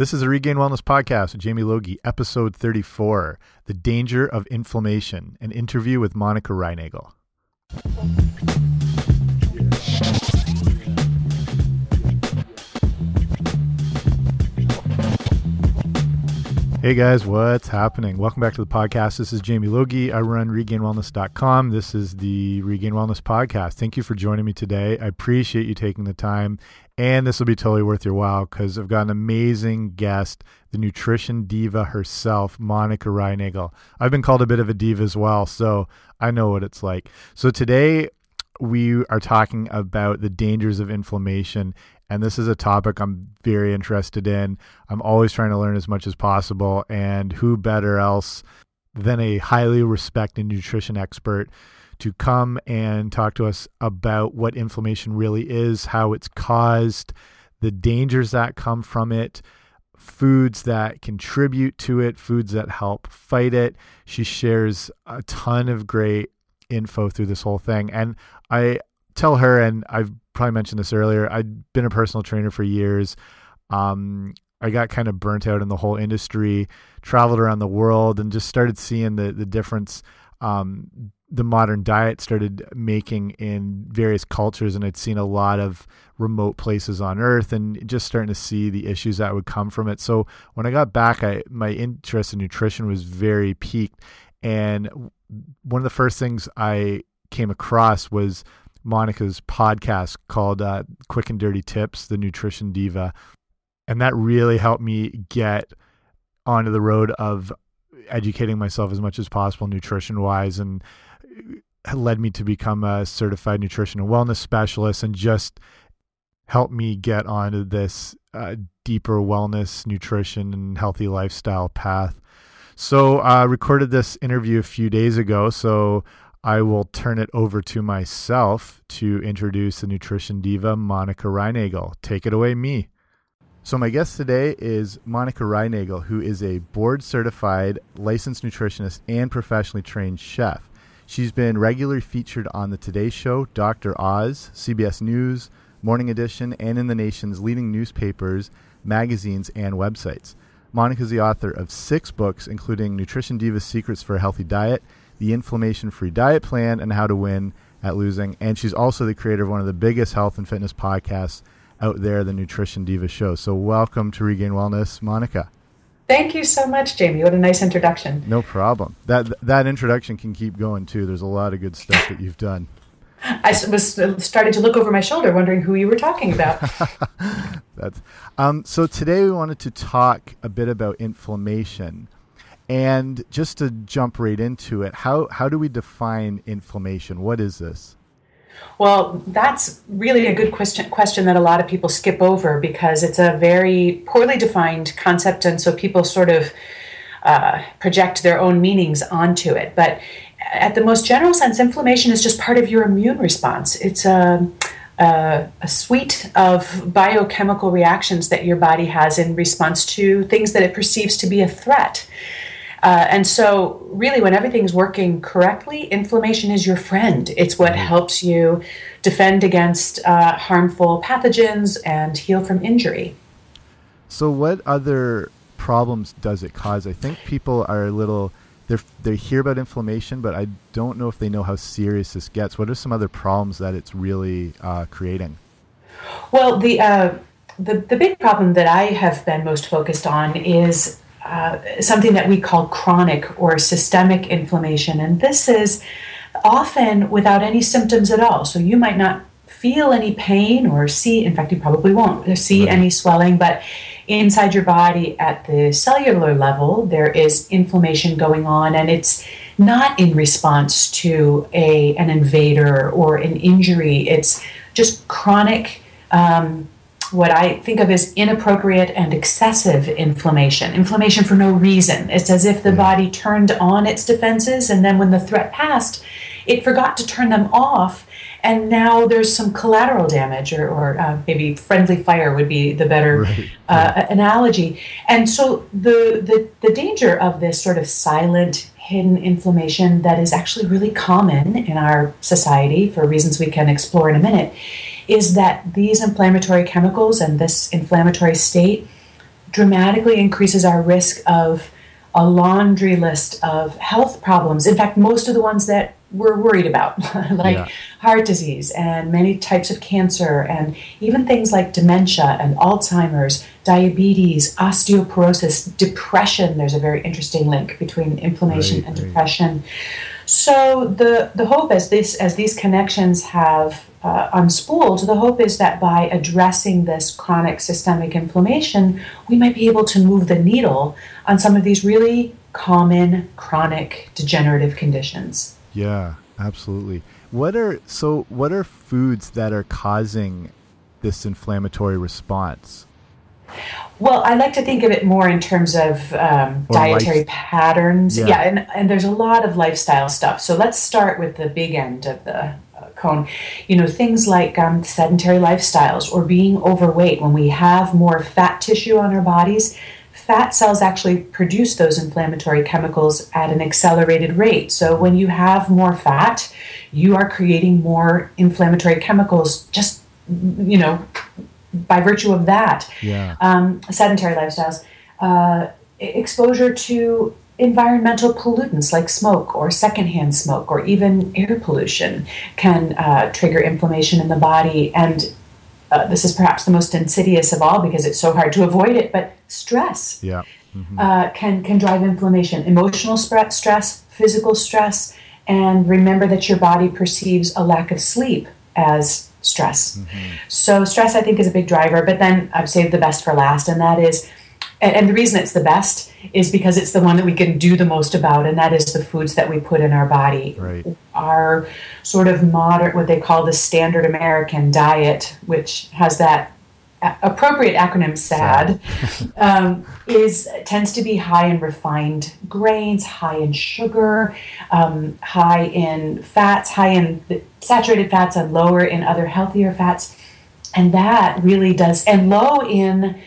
This is a Regained Wellness podcast with Jamie Logie, episode 34 The Danger of Inflammation, an interview with Monica Reinagel. Hey guys, what's happening? Welcome back to the podcast. This is Jamie Logie. I run regainedwellness.com. This is the Regained Wellness podcast. Thank you for joining me today. I appreciate you taking the time, and this will be totally worth your while because I've got an amazing guest, the nutrition diva herself, Monica Reinagel. I've been called a bit of a diva as well, so I know what it's like. So today we are talking about the dangers of inflammation and this is a topic I'm very interested in. I'm always trying to learn as much as possible, and who better else than a highly respected nutrition expert to come and talk to us about what inflammation really is, how it's caused, the dangers that come from it, foods that contribute to it, foods that help fight it. She shares a ton of great info through this whole thing. And I tell her, and I've probably mentioned this earlier. I'd been a personal trainer for years. Um, I got kind of burnt out in the whole industry, traveled around the world, and just started seeing the the difference um, the modern diet started making in various cultures. And I'd seen a lot of remote places on Earth, and just starting to see the issues that would come from it. So when I got back, I my interest in nutrition was very peaked, and one of the first things I came across was Monica's podcast called uh, Quick and Dirty Tips, the Nutrition Diva. And that really helped me get onto the road of educating myself as much as possible nutrition wise and led me to become a certified nutrition and wellness specialist and just helped me get onto this uh, deeper wellness, nutrition, and healthy lifestyle path. So I uh, recorded this interview a few days ago. So I will turn it over to myself to introduce the nutrition diva, Monica Reinagel. Take it away, me. So, my guest today is Monica Reinagel, who is a board certified licensed nutritionist and professionally trained chef. She's been regularly featured on The Today Show, Dr. Oz, CBS News, Morning Edition, and in the nation's leading newspapers, magazines, and websites. Monica is the author of six books, including Nutrition Diva Secrets for a Healthy Diet the Inflammation Free Diet Plan, and How to Win at Losing. And she's also the creator of one of the biggest health and fitness podcasts out there, the Nutrition Diva Show. So, welcome to Regained Wellness, Monica. Thank you so much, Jamie. What a nice introduction. No problem. That that introduction can keep going too. There's a lot of good stuff that you've done. I was starting to look over my shoulder, wondering who you were talking about. That's um, so. Today we wanted to talk a bit about inflammation. And just to jump right into it, how, how do we define inflammation? What is this? Well, that's really a good question, question that a lot of people skip over because it's a very poorly defined concept, and so people sort of uh, project their own meanings onto it. But at the most general sense, inflammation is just part of your immune response. It's a, a, a suite of biochemical reactions that your body has in response to things that it perceives to be a threat. Uh, and so, really, when everything's working correctly, inflammation is your friend. It's what mm-hmm. helps you defend against uh, harmful pathogens and heal from injury. So, what other problems does it cause? I think people are a little they they hear about inflammation, but I don't know if they know how serious this gets. What are some other problems that it's really uh, creating? Well, the, uh, the the big problem that I have been most focused on is uh, something that we call chronic or systemic inflammation. And this is often without any symptoms at all. So you might not feel any pain or see, in fact, you probably won't see right. any swelling, but inside your body at the cellular level, there is inflammation going on, and it's not in response to a, an invader or an injury. It's just chronic. Um, what I think of as inappropriate and excessive inflammation, inflammation for no reason. It's as if the mm. body turned on its defenses, and then when the threat passed, it forgot to turn them off. And now there's some collateral damage, or, or uh, maybe friendly fire would be the better right. uh, analogy. And so the, the the danger of this sort of silent, hidden inflammation that is actually really common in our society for reasons we can explore in a minute is that these inflammatory chemicals and this inflammatory state dramatically increases our risk of a laundry list of health problems. In fact, most of the ones that we're worried about, like yeah. heart disease and many types of cancer, and even things like dementia and Alzheimer's, diabetes, osteoporosis, depression. There's a very interesting link between inflammation right, and right. depression. So the the hope as this as these connections have uh, unspooled, the hope is that by addressing this chronic systemic inflammation, we might be able to move the needle on some of these really common chronic degenerative conditions. Yeah, absolutely. What are so what are foods that are causing this inflammatory response? Well, I like to think of it more in terms of um, dietary life. patterns. Yeah, yeah and, and there's a lot of lifestyle stuff. So let's start with the big end of the uh, cone. You know, things like um, sedentary lifestyles or being overweight. When we have more fat tissue on our bodies, fat cells actually produce those inflammatory chemicals at an accelerated rate. So when you have more fat, you are creating more inflammatory chemicals just, you know, by virtue of that. Yeah. Um, sedentary lifestyles. Uh, exposure to environmental pollutants like smoke or secondhand smoke or even air pollution can uh, trigger inflammation in the body and uh, this is perhaps the most insidious of all because it's so hard to avoid it, but stress yeah. Mm-hmm. uh, can, can drive inflammation. Emotional stress, physical stress, and remember that your body perceives a lack of sleep as stress. Mm-hmm. So, stress, I think, is a big driver, but then I've saved the best for last, and that is and, and the reason it's the best is because it's the one that we can do the most about, and that is the foods that we put in our body. Right. Our sort of modern, what they call the standard American diet, which has that appropriate acronym SAD, um, is tends to be high in refined grains, high in sugar, um, high in fats, high in saturated fats, and lower in other healthier fats, and that really does, and low in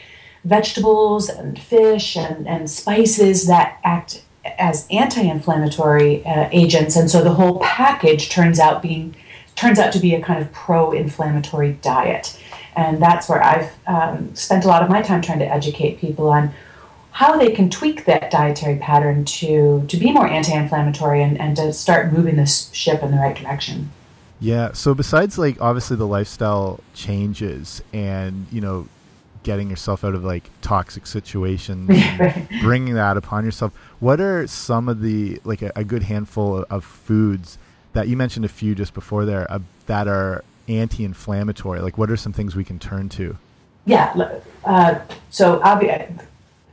vegetables and fish and, and spices that act as anti-inflammatory uh, agents. And so the whole package turns out being turns out to be a kind of pro-inflammatory diet and that's where i've um, spent a lot of my time trying to educate people on how they can tweak that dietary pattern to to be more anti-inflammatory and, and to start moving this ship in the right direction yeah so besides like obviously the lifestyle changes and you know getting yourself out of like toxic situations, bringing that upon yourself. What are some of the like a, a good handful of, of, foods that you mentioned a few just before there uh, that are anti-inflammatory? Like, what are some things we can turn to? Yeah, uh, so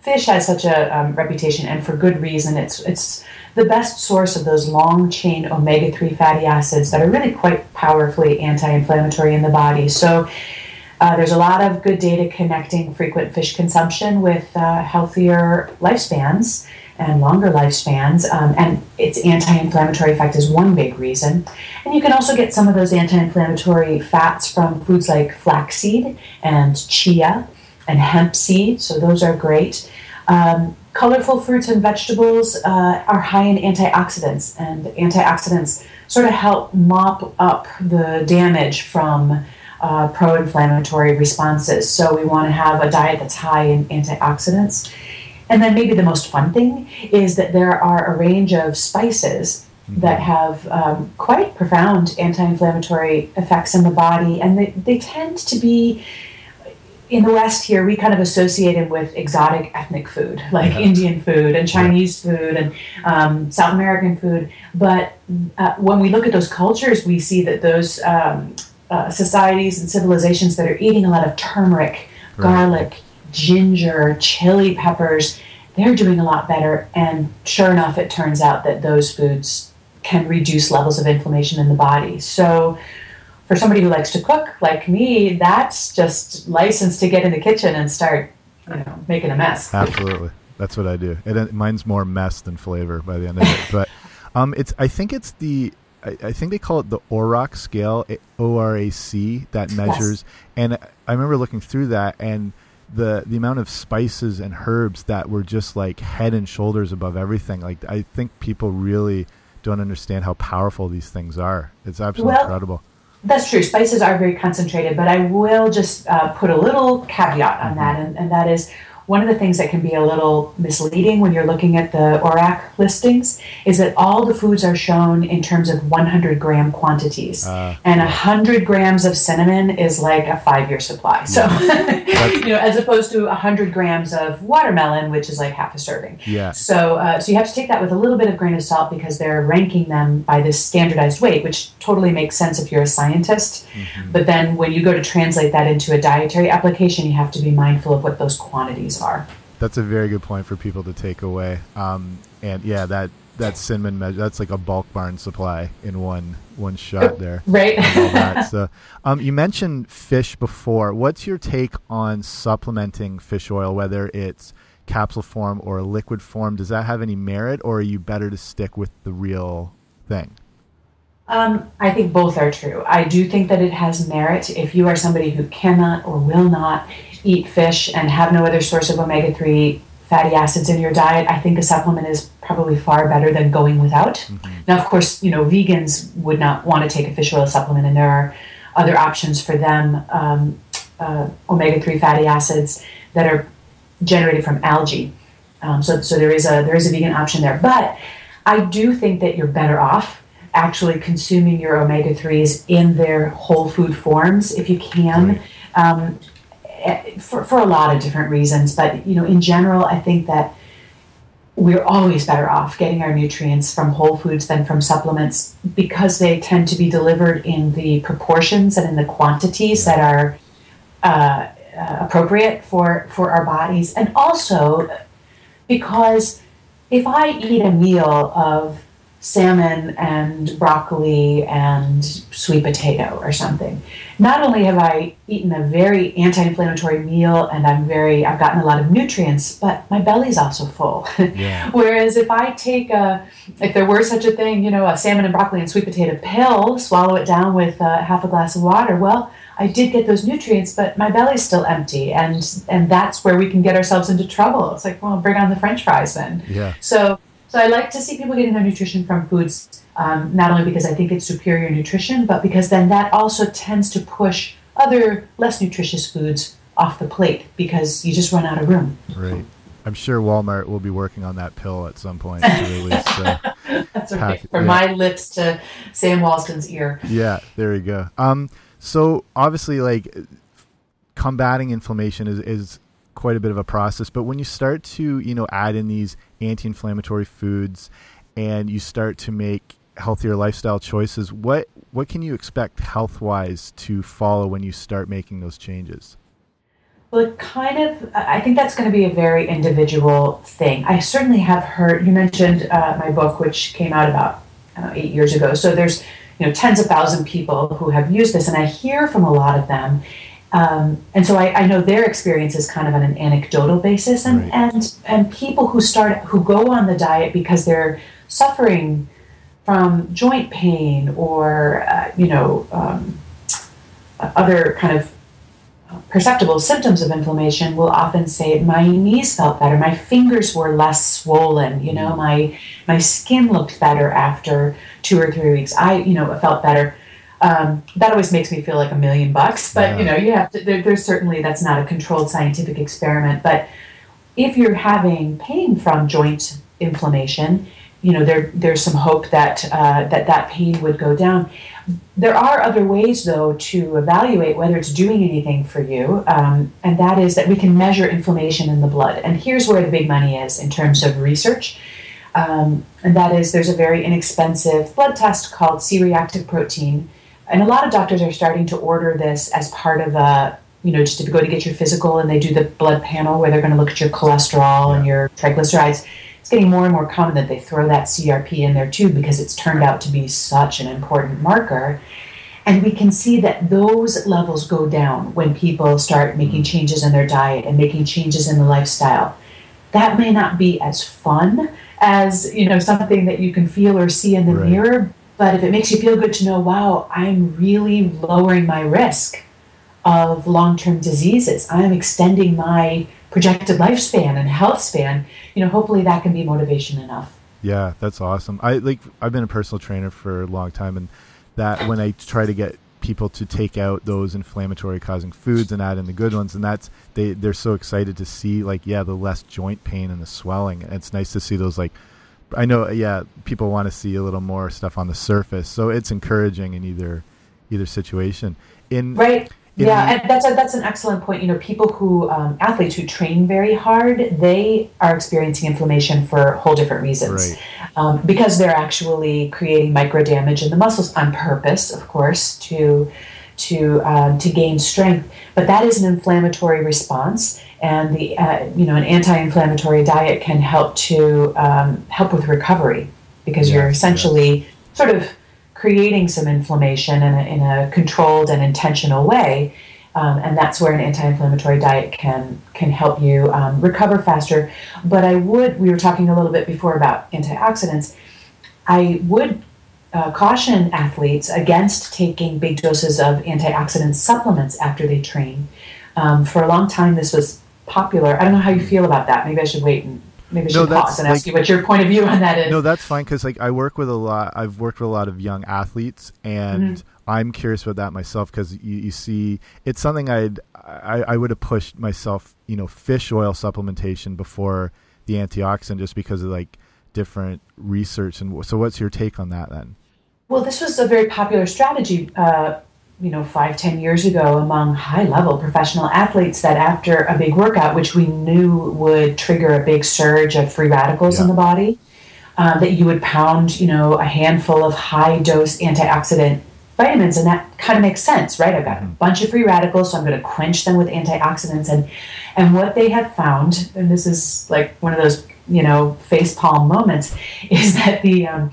fish has such a um, reputation, and for good reason. It's it's the best source of those long chain omega three fatty acids that are really quite powerfully anti-inflammatory in the body. So uh, there's a lot of good data connecting frequent fish consumption with uh, healthier lifespans and longer lifespans, um, and its anti inflammatory effect is one big reason. And you can also get some of those anti inflammatory fats from foods like flaxseed and chia and hemp seed, so those are great. Um, colorful fruits and vegetables uh, are high in antioxidants, and antioxidants sort of help mop up the damage from uh, pro inflammatory responses. So we want to have a diet that's high in antioxidants. And then maybe the most fun thing is that there are a range of spices mm-hmm. that have um, quite profound anti inflammatory effects in the body, and they, they tend to be. In the West, here we kind of associate them with exotic ethnic food, like yeah. Indian food and Chinese yeah. food and um, South American food. But uh, when we look at those cultures, we see that those um, uh, societies and civilizations that are eating a lot of turmeric, right. garlic, ginger, chili peppers, they're doing a lot better. And sure enough, it turns out that those foods can reduce levels of inflammation in the body. So, for somebody who likes to cook like me, that's just license to get in the kitchen and start, you know, making a mess. Absolutely, that's what I do. It, mine's more mess than flavor by the end of it. But um, it's I think it's the I, I, think they call it the ORAC scale, O R A C, that measures. Yes. And I remember looking through that and the the amount of spices and herbs that were just like head and shoulders above everything. Like I think people really don't understand how powerful these things are. It's absolutely well, incredible. That's true. Spices are very concentrated, but I will just uh, put a little caveat on mm-hmm. that, and, and that is one of the things that can be a little misleading when you're looking at the ORAC listings is that all the foods are shown in terms of 100 gram quantities. Uh, and 100 grams of cinnamon is like a five year supply. So, you know, as opposed to 100 grams of watermelon, which is like half a serving. Yeah. So, uh, so you have to take that with a little bit of grain of salt because they're ranking them by this standardized weight, which totally makes sense if you're a scientist. Mm-hmm. But then when you go to translate that into a dietary application, you have to be mindful of what those quantities are. That's a very good point for people to take away. Um, and yeah, that that cinnamon measure that's like a bulk barn supply in one one shot there. Right. so, um, you mentioned fish before. What's your take on supplementing fish oil, whether it's capsule form or liquid form? Does that have any merit, or are you better to stick with the real thing? Um, I think both are true. I do think that it has merit if you are somebody who cannot or will not eat fish and have no other source of omega 3 fatty acids in your diet, I think a supplement is probably far better than going without. Mm-hmm. Now, of course, you know, vegans would not want to take a fish oil supplement, and there are other options for them um, uh, omega 3 fatty acids that are generated from algae. Um, so, so there is a there is a vegan option there, but I do think that you're better off actually consuming your omega 3s in their whole food forms if you can. Um, Eh, for, for a lot of different reasons. But you know, in general, I think that we're always better off getting our nutrients from whole foods than from supplements because they tend to be delivered in the proportions and in the quantities that are uh, uh, appropriate for for our bodies, and also because if I eat a meal of salmon and broccoli and sweet potato or something. Not only have I eaten a very anti-inflammatory meal and I'm very I've gotten a lot of nutrients, but my belly's also full. Yeah. Whereas if I take a if there were such a thing, you know, a salmon and broccoli and sweet potato pill, swallow it down with uh, half a glass of water, well, I did get those nutrients, but my belly's still empty, and and that's where we can get ourselves into trouble. It's like, well, bring on the French fries then. Yeah. So so I like to see people getting their nutrition from foods, um, not only because I think it's superior nutrition, but because then that also tends to push other less nutritious foods off the plate because you just run out of room. Right. I'm sure Walmart will be working on that pill at some point to release. Uh, That's right. From yeah. my lips to Sam Walton's ear. Yeah, there you go. Um, so obviously, like combating inflammation is is quite a bit of a process. But when you start to, you know, add in these anti-inflammatory foods and you start to make healthier lifestyle choices, what what can you expect health-wise to follow when you start making those changes? Well, it kind of, I think that's going to be a very individual thing. I certainly have heard, you mentioned uh, my book, which came out about eight years ago. So there's, you know, tens of thousands of people who have used this, and I hear from a lot of them. Um, and so I, I, know their experience is kind of on an anecdotal basis, and, right. and and people who start who go on the diet because they're suffering from joint pain or uh, you know um, other kind of perceptible symptoms of inflammation will often say my knees felt better. My fingers were less swollen. You know mm. my my skin looked better after two or three weeks. I you know felt better um, that always makes me feel like a million bucks. But yeah. you know, you have to. There, there's certainly that's not a controlled scientific experiment. But if you're having pain from joint inflammation, you know, there there's some hope that uh, that that pain would go down. There are other ways, though, to evaluate whether it's doing anything for you, um, and that is that we can measure inflammation in the blood. And here's where the big money is in terms of research. Um, and that is, there's a very inexpensive blood test called C-reactive protein and a lot of doctors are starting to order this as part of a you know just to go to get your physical and they do the blood panel where they're going to look at your cholesterol yeah. and your triglycerides it's getting more and more common that they throw that crp in there too because it's turned out to be such an important marker and we can see that those levels go down when people start mm-hmm. making changes in their diet and making changes in the lifestyle that may not be as fun as you know something that you can feel or see in the right. mirror but if it makes you feel good to know, wow, I'm really lowering my risk of long term diseases, I'm extending my projected lifespan and health span, you know, hopefully that can be motivation enough. Yeah, that's awesome. I like I've been a personal trainer for a long time and that when I try to get people to take out those inflammatory causing foods and add in the good ones and that's they they're so excited to see like yeah the less joint pain and the swelling it's nice to see those like i know yeah people want to see a little more stuff on the surface so it's encouraging in either either situation in right yeah, and that's a, that's an excellent point. You know, people who um, athletes who train very hard, they are experiencing inflammation for whole different reasons, right. um, because they're actually creating micro damage in the muscles on purpose, of course, to to um, to gain strength. But that is an inflammatory response, and the uh, you know an anti-inflammatory diet can help to um, help with recovery because you're essentially sort of creating some inflammation in a, in a controlled and intentional way. Um, and that's where an anti-inflammatory diet can can help you um, recover faster. But I would we were talking a little bit before about antioxidants. I would uh, caution athletes against taking big doses of antioxidant supplements after they train. Um, for a long time, this was popular. I don't know how you feel about that. Maybe I should wait and maybe I should no, pause and like, ask you what your point of view on that is. No, that's fine because like I work with a lot. I've worked with a lot of young athletes, and mm-hmm. I'm curious about that myself because you, you, see, it's something I'd I, I would have pushed myself, you know, fish oil supplementation before the antioxidant, just because of like different research. And so, what's your take on that then? Well, this was a very popular strategy uh, you know, five, ten years ago among high level professional athletes that after a big workout, which we knew would trigger a big surge of free radicals yeah. in the body, uh, that you would pound, you know, a handful of high dose antioxidant vitamins. And that kind of makes sense, right? I've got a mm-hmm. bunch of free radicals, so I'm going to quench them with antioxidants. And, and what they have found, and this is like one of those, you know, face palm moments, is that the, um,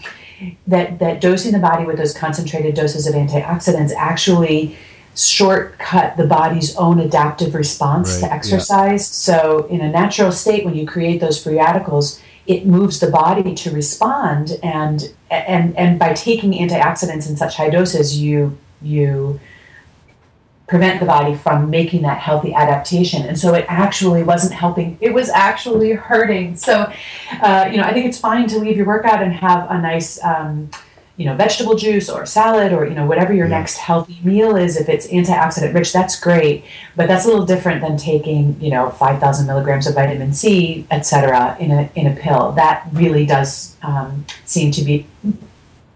that that dosing the body with those concentrated doses of antioxidants actually shortcut the body's own adaptive response right, to exercise. Yeah. So, in a natural state, when you create those free radicals, it moves the body to respond, and and and by taking antioxidants in such high doses, you you prevent the body from making that healthy adaptation. And so it actually wasn't helping, it was actually hurting. So, uh, you know, I think it's fine to leave your workout and have a nice, um, you know, vegetable juice or salad or, you know, whatever your yeah. next healthy meal is. If it's antioxidant rich, that's great. But that's a little different than taking, you know, 5,000 milligrams of vitamin C, et cetera, in a, in a pill. That really does um, seem to be,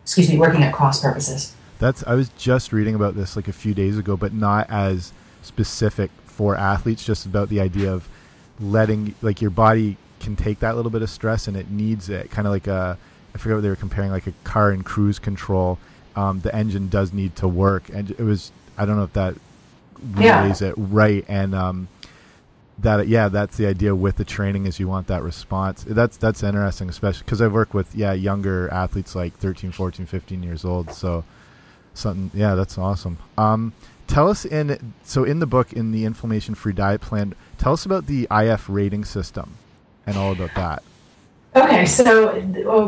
excuse me, working at cross purposes. That's I was just reading about this like a few days ago, but not as specific for athletes. Just about the idea of letting like your body can take that little bit of stress and it needs it. Kind of like a I forget what they were comparing, like a car and cruise control. Um, the engine does need to work, and it was I don't know if that relays yeah. it right and. Um, that yeah that's the idea with the training is you want that response that's that's interesting especially because i've worked with yeah younger athletes like 13 14 15 years old so Something, yeah, that's awesome. Um, tell us in so in the book in the inflammation free diet plan, tell us about the IF rating system and all about that. Okay, so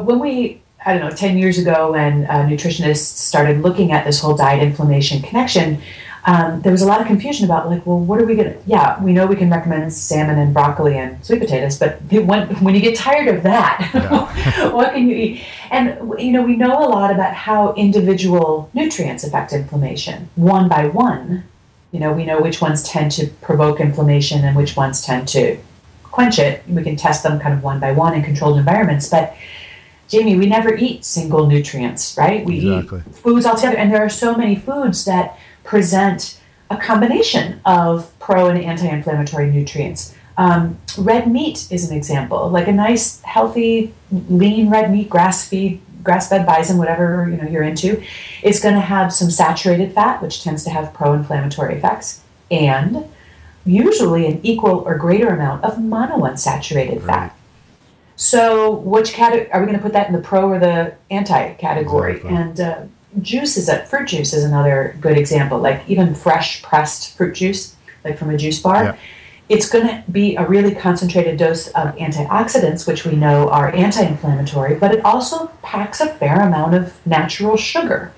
when we I don't know, 10 years ago when uh, nutritionists started looking at this whole diet inflammation connection, um, there was a lot of confusion about like, well, what are we gonna? Yeah, we know we can recommend salmon and broccoli and sweet potatoes, but when when you get tired of that, yeah. what can you eat? And you know, we know a lot about how individual nutrients affect inflammation one by one. You know, we know which ones tend to provoke inflammation and which ones tend to quench it. We can test them kind of one by one in controlled environments, but Jamie, we never eat single nutrients, right? We exactly. eat foods altogether, and there are so many foods that present a combination of pro and anti-inflammatory nutrients. Um, red meat is an example, like a nice, healthy, lean red meat, grass-feed, grass-fed bison, whatever you know you're into, is going to have some saturated fat, which tends to have pro-inflammatory effects, and usually an equal or greater amount of monounsaturated right. fat. So, which category are we going to put that in the pro or the anti category? Exactly. And uh, juices, uh, fruit juice is another good example. Like even fresh pressed fruit juice, like from a juice bar, yeah. it's going to be a really concentrated dose of antioxidants, which we know are anti-inflammatory, but it also packs a fair amount of natural sugar.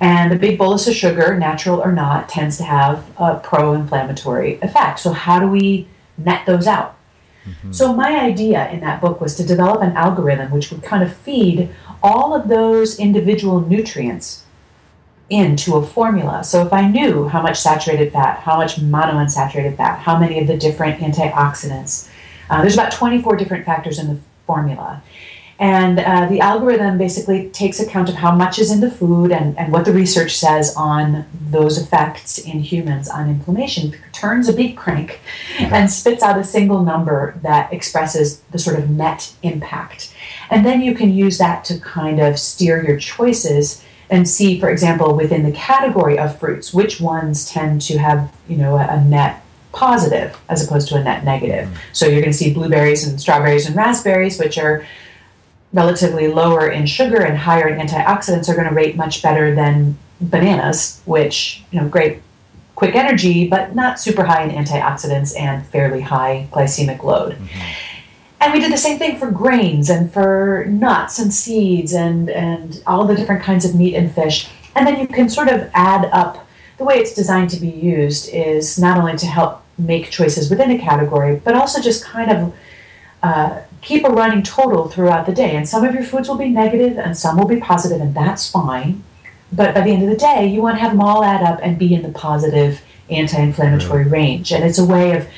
And a big bolus of sugar, natural or not, tends to have a pro-inflammatory effect. So how do we net those out? Mm-hmm. So my idea in that book was to develop an algorithm which would kind of feed all of those individual nutrients into a formula. So if I knew how much saturated fat, how much monounsaturated fat, how many of the different antioxidants, uh, there's about 24 different factors in the formula. And uh, the algorithm basically takes account of how much is in the food and, and what the research says on those effects in humans on inflammation, turns a big crank, and spits out a single number that expresses the sort of net impact. And then you can use that to kind of steer your choices and see, for example, within the category of fruits, which ones tend to have, you know, a, a net positive as opposed to a net negative. Mm. So you're going to see blueberries and strawberries and raspberries, which are relatively lower in sugar and higher in antioxidants are going to rate much better than bananas, which, you know, great quick energy, but not super high in antioxidants and fairly high glycemic load. Mm-hmm. And we did the same thing for grains and for nuts and seeds and, and all the different kinds of meat and fish. And then you can sort of add up the way it's designed to be used is not only to help make choices within a category, but also just kind of uh, keep a running total throughout the day. And some of your foods will be negative and some will be positive, and that's fine. But by the end of the day, you want to have them all add up and be in the positive anti inflammatory range. And it's a way of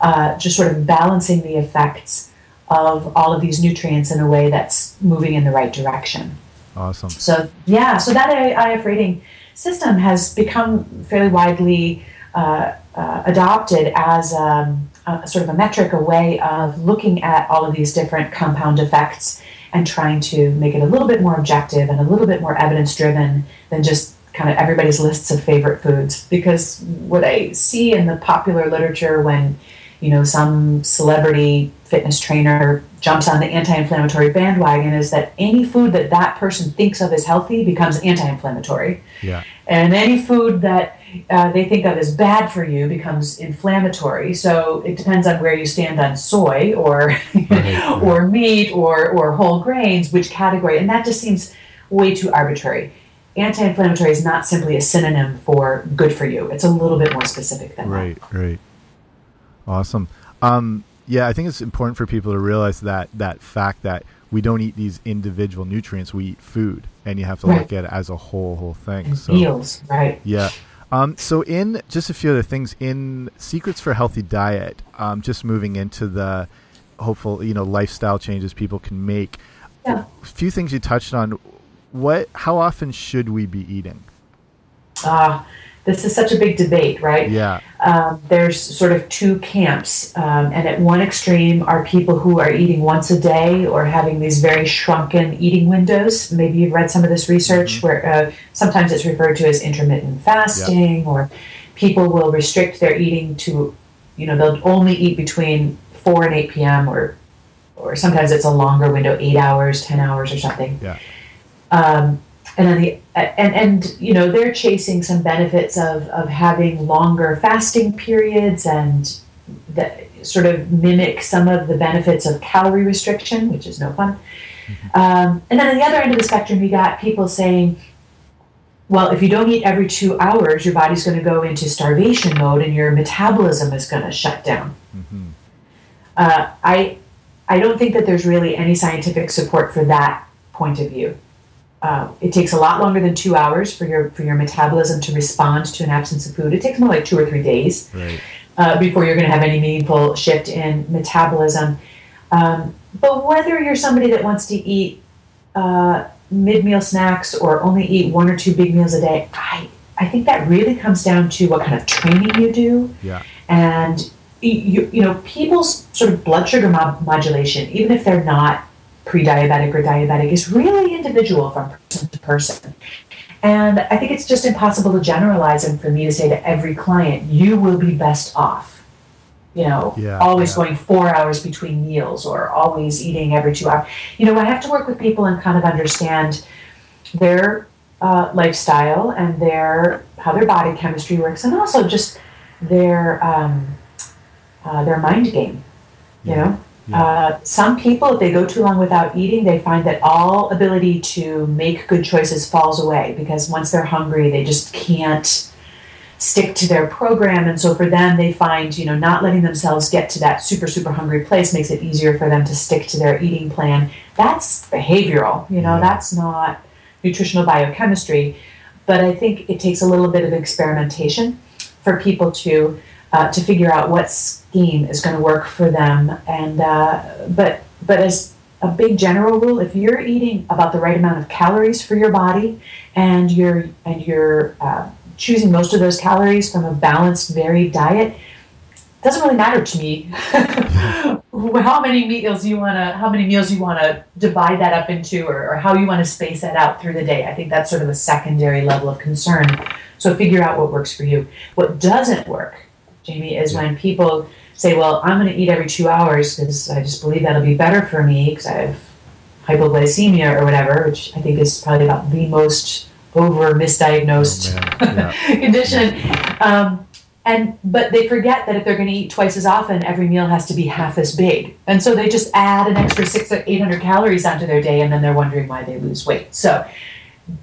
uh, just sort of balancing the effects of all of these nutrients in a way that's moving in the right direction. Awesome. So, yeah, so that IF rating system has become fairly widely uh, uh, adopted as um, a, sort of a metric, a way of looking at all of these different compound effects and trying to make it a little bit more objective and a little bit more evidence driven than just kind of everybody's lists of favorite foods. Because what I see in the popular literature when you know some celebrity fitness trainer jumps on the anti-inflammatory bandwagon is that any food that that person thinks of as healthy becomes anti-inflammatory yeah. and any food that uh, they think of as bad for you becomes inflammatory. So it depends on where you stand on soy or right. or meat or or whole grains, which category, and that just seems way too arbitrary. Anti-inflammatory is not simply a synonym for good for you. It's a little bit more specific than right, that. Right, right. Awesome. Um, yeah, I think it's important for people to realize that that fact that we don't eat these individual nutrients, we eat food, and you have to right. look at it as a whole whole thing. so, meals, right? Yeah. Um, so, in just a few other things, in Secrets for a Healthy Diet, um, just moving into the hopeful, you know, lifestyle changes people can make. Yeah. A few things you touched on. What? How often should we be eating? Ah, uh, this is such a big debate, right? Yeah. Um, there's sort of two camps, um, and at one extreme are people who are eating once a day or having these very shrunken eating windows. Maybe you've read some of this research mm-hmm. where uh, sometimes it's referred to as intermittent fasting, yep. or people will restrict their eating to, you know, they'll only eat between 4 and 8 p.m. or or sometimes it's a longer window, eight hours, 10 hours, or something. Yeah. Um, and then the and and you know they're chasing some benefits of of having longer fasting periods and that sort of mimic some of the benefits of calorie restriction, which is no fun. Mm-hmm. Um, and then on the other end of the spectrum, you got people saying, well, if you don't eat every two hours, your body's going to go into starvation mode and your metabolism is going to shut down. Mm-hmm. Uh, I I don't think that there's really any scientific support for that point of view. Uh, it takes a lot longer than two hours for your for your metabolism to respond to an absence of food. It takes more like two or three days right. uh, before you're going to have any meaningful shift in metabolism. Um, but whether you're somebody that wants to eat uh, mid meal snacks or only eat one or two big meals a day, I I think that really comes down to what kind of training you do. Yeah. And you, you know people's sort of blood sugar modulation, even if they're not pre-diabetic or diabetic is really individual from person to person. And I think it's just impossible to generalize and for me to say to every client, you will be best off. You know, yeah, always yeah. going four hours between meals or always eating every two hours. You know, I have to work with people and kind of understand their uh, lifestyle and their how their body chemistry works, and also just their um, uh, their mind game. You yeah. know, yeah. Uh, some people, if they go too long without eating, they find that all ability to make good choices falls away because once they're hungry, they just can't stick to their program. And so for them, they find, you know, not letting themselves get to that super, super hungry place makes it easier for them to stick to their eating plan. That's behavioral, you know, yeah. that's not nutritional biochemistry. but I think it takes a little bit of experimentation for people to uh, to figure out what scheme is going to work for them. And uh, but but as a big general rule, if you're eating about the right amount of calories for your body, and you're and you're uh, choosing most of those calories from a balanced, varied diet, doesn't really matter to me how many meals you want to how many meals you want to divide that up into or, or how you want to space that out through the day. I think that's sort of a secondary level of concern. So figure out what works for you. What doesn't work jamie is when people say well i'm going to eat every two hours because i just believe that'll be better for me because i have hypoglycemia or whatever which i think is probably about the most over misdiagnosed oh, yeah. condition. Um, and but they forget that if they're going to eat twice as often every meal has to be half as big. And so they just add an extra six or eight hundred calories onto their day and then they're wondering why they lose weight. So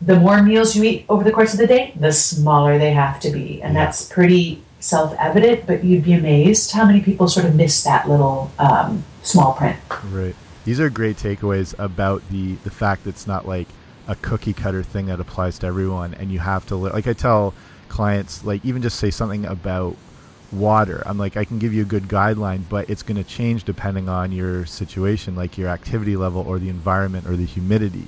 the more meals you eat over the course of the day the smaller they have to be. And yeah. that's pretty self-evident but you'd be amazed how many people sort of miss that little um, small print. Right. These are great takeaways about the the fact that it's not like a cookie cutter thing that applies to everyone and you have to like i tell clients like even just say something about water. I'm like i can give you a good guideline but it's going to change depending on your situation like your activity level or the environment or the humidity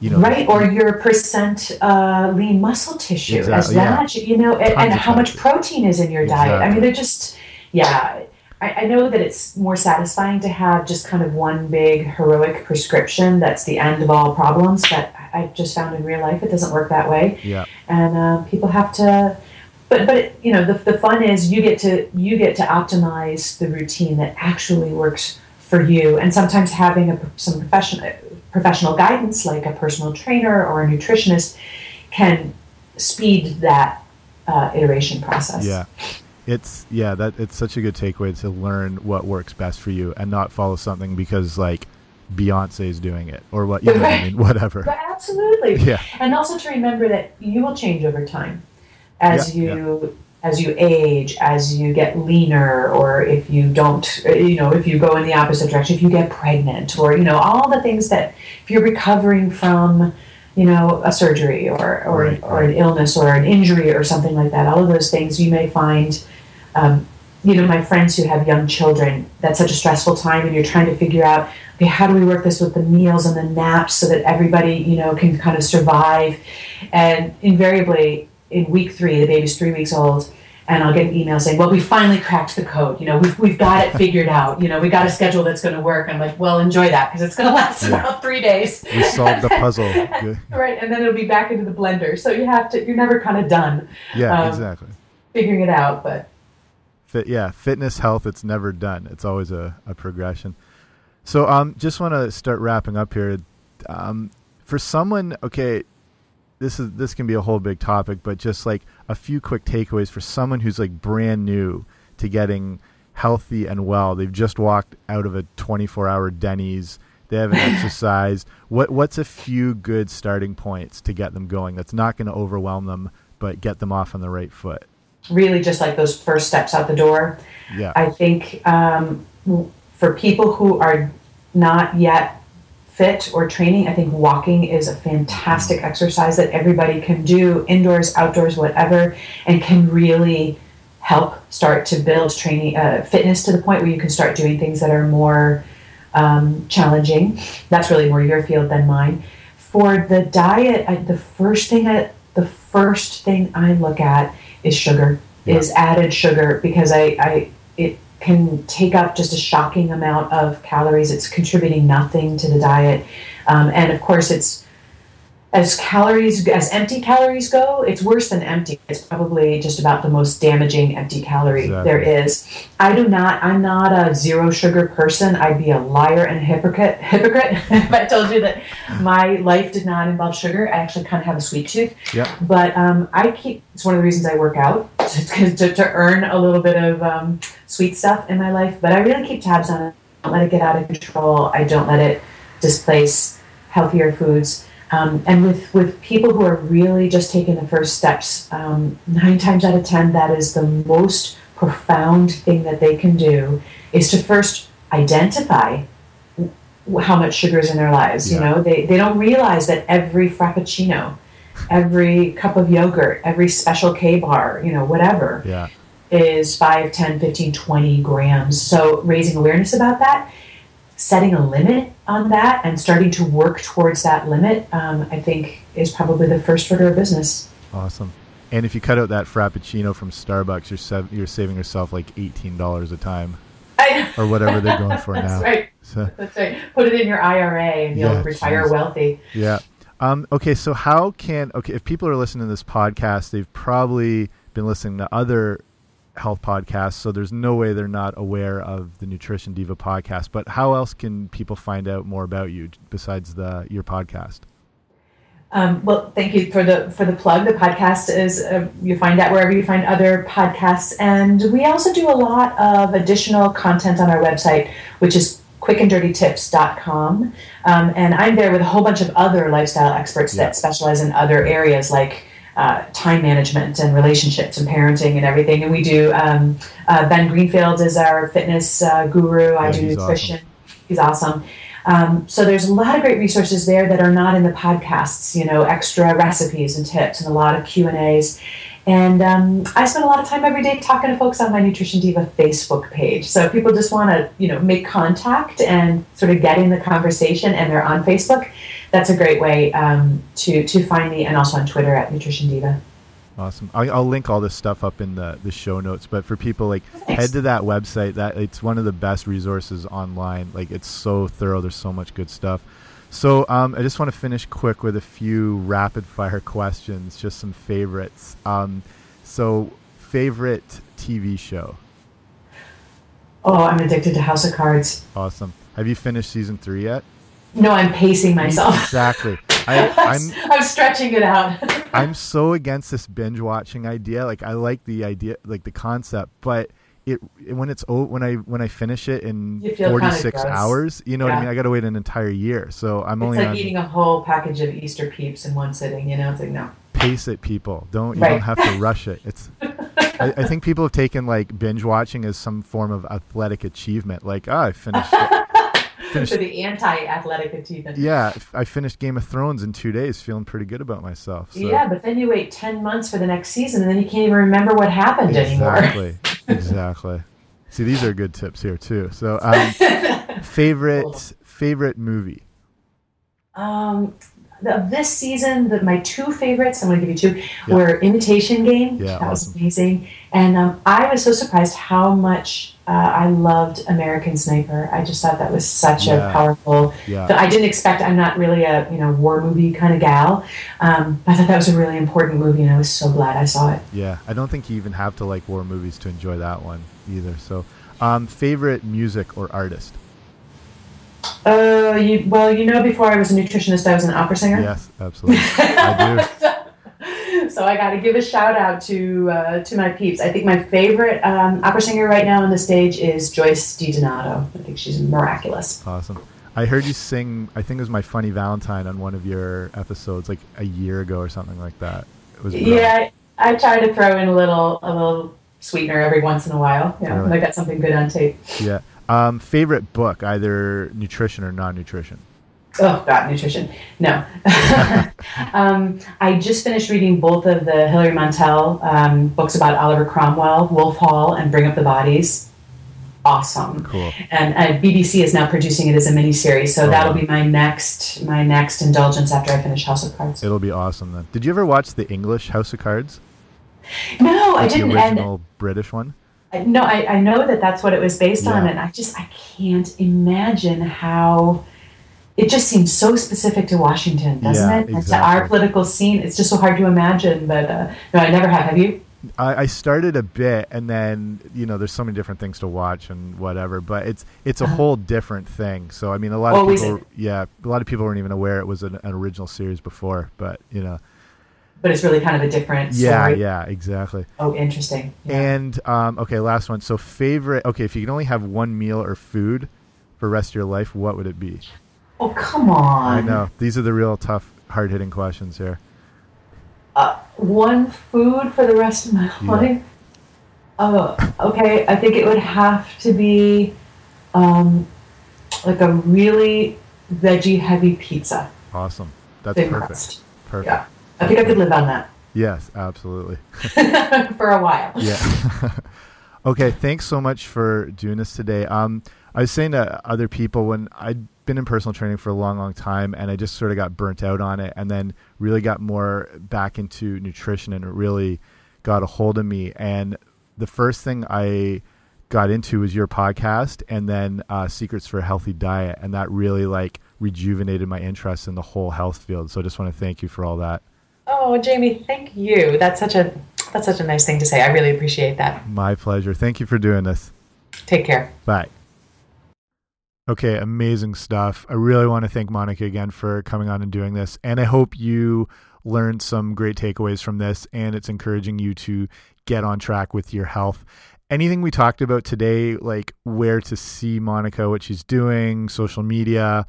you know right or your percent uh, lean muscle tissue exactly, as that yeah. you know and, and how much protein is in your exactly. diet i mean they're just yeah I, I know that it's more satisfying to have just kind of one big heroic prescription that's the end of all problems but I just found in real life it doesn't work that way. Yeah. And uh, people have to, but but you know the, the fun is you get to you get to optimize the routine that actually works for you. And sometimes having a, some professional professional guidance like a personal trainer or a nutritionist can speed that uh, iteration process. Yeah. It's yeah that it's such a good takeaway to learn what works best for you and not follow something because like Beyonce is doing it or what you know right. I mean whatever. But absolutely. Yeah. And also to remember that you will change over time as yeah, you yeah. As you age, as you get leaner, or if you don't, you know, if you go in the opposite direction, if you get pregnant, or you know, all the things that if you're recovering from you know a surgery or or, right, or right. an illness or an injury or something like that all of those things you may find um, you know my friends who have young children that's such a stressful time and you're trying to figure out okay how do we work this with the meals and the naps so that everybody you know can kind of survive and invariably in week three the baby's three weeks old and I'll get an email saying, "Well, we finally cracked the code. You know, we've, we've got it figured out. You know, we got a schedule that's going to work." I'm like, "Well, enjoy that because it's going to last yeah. about three days." We solved the puzzle, right? And then it'll be back into the blender. So you have to. You're never kind of done. Yeah, um, exactly. Figuring it out, but Fit, yeah, fitness, health, it's never done. It's always a, a progression. So um, just want to start wrapping up here. Um, for someone, okay, this is this can be a whole big topic, but just like a few quick takeaways for someone who's like brand new to getting healthy and well. They've just walked out of a 24-hour Denny's. They haven't exercised. What what's a few good starting points to get them going? That's not going to overwhelm them, but get them off on the right foot really just like those first steps out the door. Yeah. I think um, for people who are not yet fit or training, I think walking is a fantastic mm-hmm. exercise that everybody can do indoors, outdoors, whatever, and can really help start to build training uh, fitness to the point where you can start doing things that are more um, challenging. That's really more your field than mine. For the diet, I, the first thing I, the first thing I look at is sugar, yeah. is added sugar because I, I it can take up just a shocking amount of calories. It's contributing nothing to the diet, um, and of course, it's as calories as empty calories go, it's worse than empty. It's probably just about the most damaging empty calorie exactly. there is. I do not. I'm not a zero sugar person. I'd be a liar and a hypocrite. Hypocrite if I told you that my life did not involve sugar. I actually kind of have a sweet tooth. Yeah. But um, I keep. It's one of the reasons I work out to, to, to earn a little bit of um, sweet stuff in my life. But I really keep tabs on it. I don't let it get out of control. I don't let it displace healthier foods. Um, and with, with people who are really just taking the first steps, um, nine times out of ten, that is the most profound thing that they can do is to first identify how much sugar is in their lives. Yeah. You know, they, they don't realize that every frappuccino every cup of yogurt, every special K bar, you know, whatever. Yeah. Is 5, 10, 15, 20 grams. So raising awareness about that, setting a limit on that, and starting to work towards that limit, um, I think is probably the first order of business. Awesome. And if you cut out that frappuccino from Starbucks, you're sev- you're saving yourself like eighteen dollars a time, or whatever they're going for That's now. right. So That's right. Put it in your IRA, and you'll Yeah, retire geez. wealthy. yeah. Um, okay, so how can okay if people are listening to this podcast, they've probably been listening to other health podcasts, so there's no way they're not aware of the Nutrition Diva podcast. But how else can people find out more about you besides the your podcast? Um, well, thank you for the for the plug. The podcast is uh, you find that wherever you find other podcasts, and we also do a lot of additional content on our website, which is quickanddirtytips.com. Um, and I'm there with a whole bunch of other lifestyle experts Yeah. that specialize in other areas like uh, time management and relationships and parenting and everything. And we do um, uh, Ben Greenfield is our fitness uh, guru. I do he's nutrition. He's awesome. Um, so there's a lot of great resources there that are not in the podcasts. You know, extra recipes and tips, and a lot of Q and um, I spend a lot of time every day talking to folks on my Nutrition Diva Facebook page. So if people just want to, you know, make contact and sort of get in the conversation, and they're on Facebook, that's a great way um, to to find me, and also on Twitter at Nutrition Diva. Awesome. I'll, I'll link all this stuff up in the, the show notes. But for people like Thanks. head to that website. That it's one of the best resources online. Like it's so thorough. There's so much good stuff. So um, I just want to finish quick with a few rapid fire questions. Just some favorites. Um, so favorite TV show. Oh, I'm addicted to House of Cards. Awesome. Have you finished season three yet? No, I'm pacing myself. Exactly. I, I'm, I'm stretching it out. I'm so against this binge watching idea. Like I like the idea, like the concept, but it when it's o- when I when I finish it in You feel kinda 46 hours, you know what I mean? I got to wait an entire year. So I'm It's only like on eating a whole package of Easter peeps in one sitting. You know, it's like no. pace it, people. Don't you Right. don't have to rush it. It's I, I think people have taken like binge watching as some form of athletic achievement. Like, oh, I finished. Finished For the anti-athletic achievement. yeah, I finished Game of Thrones in two days, feeling pretty good about myself. So. Yeah, but then you wait ten months for the next season, and then you can't even remember what happened anymore. Exactly. exactly. See, these are good tips here too. So, um, favorite favorite movie. um, of this season, the, my two favorites, I'm going to give you two, Yeah. were Imitation Game. Yeah, that was amazing. And um, I was so surprised how much uh, I loved American Sniper. I just thought that was such Yeah. a powerful. Yeah. I didn't expect. I'm not really a you know war movie kind of gal. Um, I thought that was a really important movie, and I was so glad I saw it. Yeah. I don't think you even have to like war movies to enjoy that one either. So, um, favorite music or artist. Uh, you, well, you know, before I was a nutritionist, I was an opera singer. Yes, absolutely. I do. so I got to give a shout out to uh, to my peeps. I think my favorite um, opera singer right now on the stage is Joyce DiDonato. I think she's miraculous. Awesome. I heard you sing. I think it was my funny Valentine on one of your episodes, like a year ago or something like that. It was brilliant. Yeah, I, I try to throw in a little a little sweetener every once in a while. Yeah, Really? when I got something good on tape. Yeah. Um, favorite book, either nutrition or non-nutrition. Oh God, nutrition. No. um, I just finished reading both of the Hilary Mantel um, books about Oliver Cromwell, Wolf Hall, and Bring Up the Bodies. Awesome. Cool. And uh, BBC is now producing it as a miniseries, so Oh, that'll be my next my next indulgence after I finish House of Cards. It'll be awesome then. Did you ever watch the English House of Cards? No, I Like the didn't. the original British one? And no, I, I know that that's what it was based on, and I just I can't imagine how. It just seems so specific to Washington, doesn't Yeah, it? And to our political scene, it's just so hard to imagine. But uh, no, I never have. Have you? I, I started a bit, and then you know, there's so many different things to watch and whatever. But it's it's a Uh-huh. whole different thing. So I mean, a lot Oh, of people, yeah, a lot of people weren't even aware it was an, an original series before. But you know, But it's really kind of a different yeah, story. yeah, exactly. Oh, interesting. Yeah. And um, okay, last one. So favorite. Okay, if you can only have one meal or food for the rest of your life, what would it be? Oh, come on. I know these are the real tough, hard hitting questions here. Uh, one food for the rest of my life. Oh, okay. I think it would have to be um, like a really veggie heavy pizza. Awesome. That's Thin perfect. crust. Perfect. Yeah. I think I could live on that. Yes, absolutely. for a while. Yeah. okay, thanks so much for doing this today. Um, I was saying to other people when I'd been in personal training for a long, long time, and I just sort of got burnt out on it, and then really got more back into nutrition, and it really got a hold of me. And the first thing I got into was your podcast, and then uh, Secrets for a Healthy Diet, and that really like rejuvenated my interest in the whole health field. So I just want to thank you for all that. Oh, Jamie, thank you. That's such a that's such a nice thing to say. I really appreciate that. My pleasure. Thank you for doing this. Take care. Bye. Okay, amazing stuff. I really want to thank Monica again for coming on and doing this. And I hope you learned some great takeaways from this and it's encouraging you to get on track with your health. Anything we talked about today, like where to see Monica, what she's doing, social media,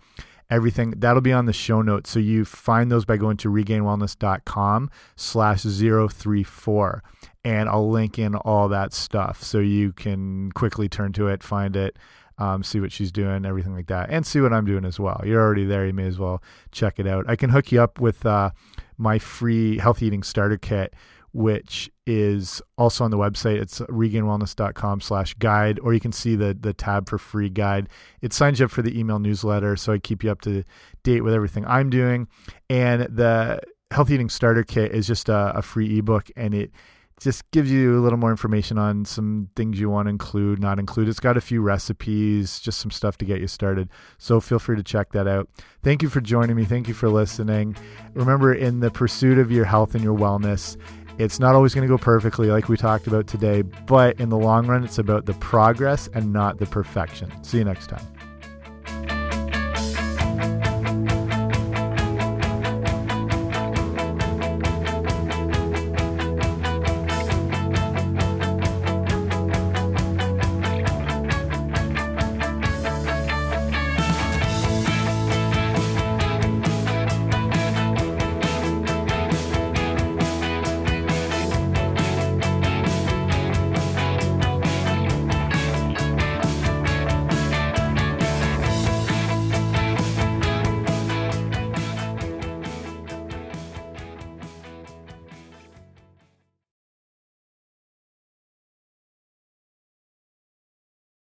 everything, that'll be on the show notes. So you find those by going to regainedwellness.com slash 034. And I'll link in all that stuff so you can quickly turn to it, find it um, see what she's doing, everything like that, and see what I'm doing as well. You're already there. You may as well check it out. I can hook you up with uh, my free healthy eating starter kit, which is also on the website. It's regainedwellness.com slash guide, or you can see the, the tab for free guide. It signs you up for the email newsletter, so I keep you up to date with everything I'm doing. And the healthy eating starter kit is just a, a free ebook, and it just gives you a little more information on some things you want to include, not include. It's got a few recipes, just some stuff to get you started. So feel free to check that out. Thank you for joining me. Thank you for listening. Remember, in the pursuit of your health and your wellness, it's not always going to go perfectly, like we talked about today, but in the long run, it's about the progress and not the perfection. See you next time.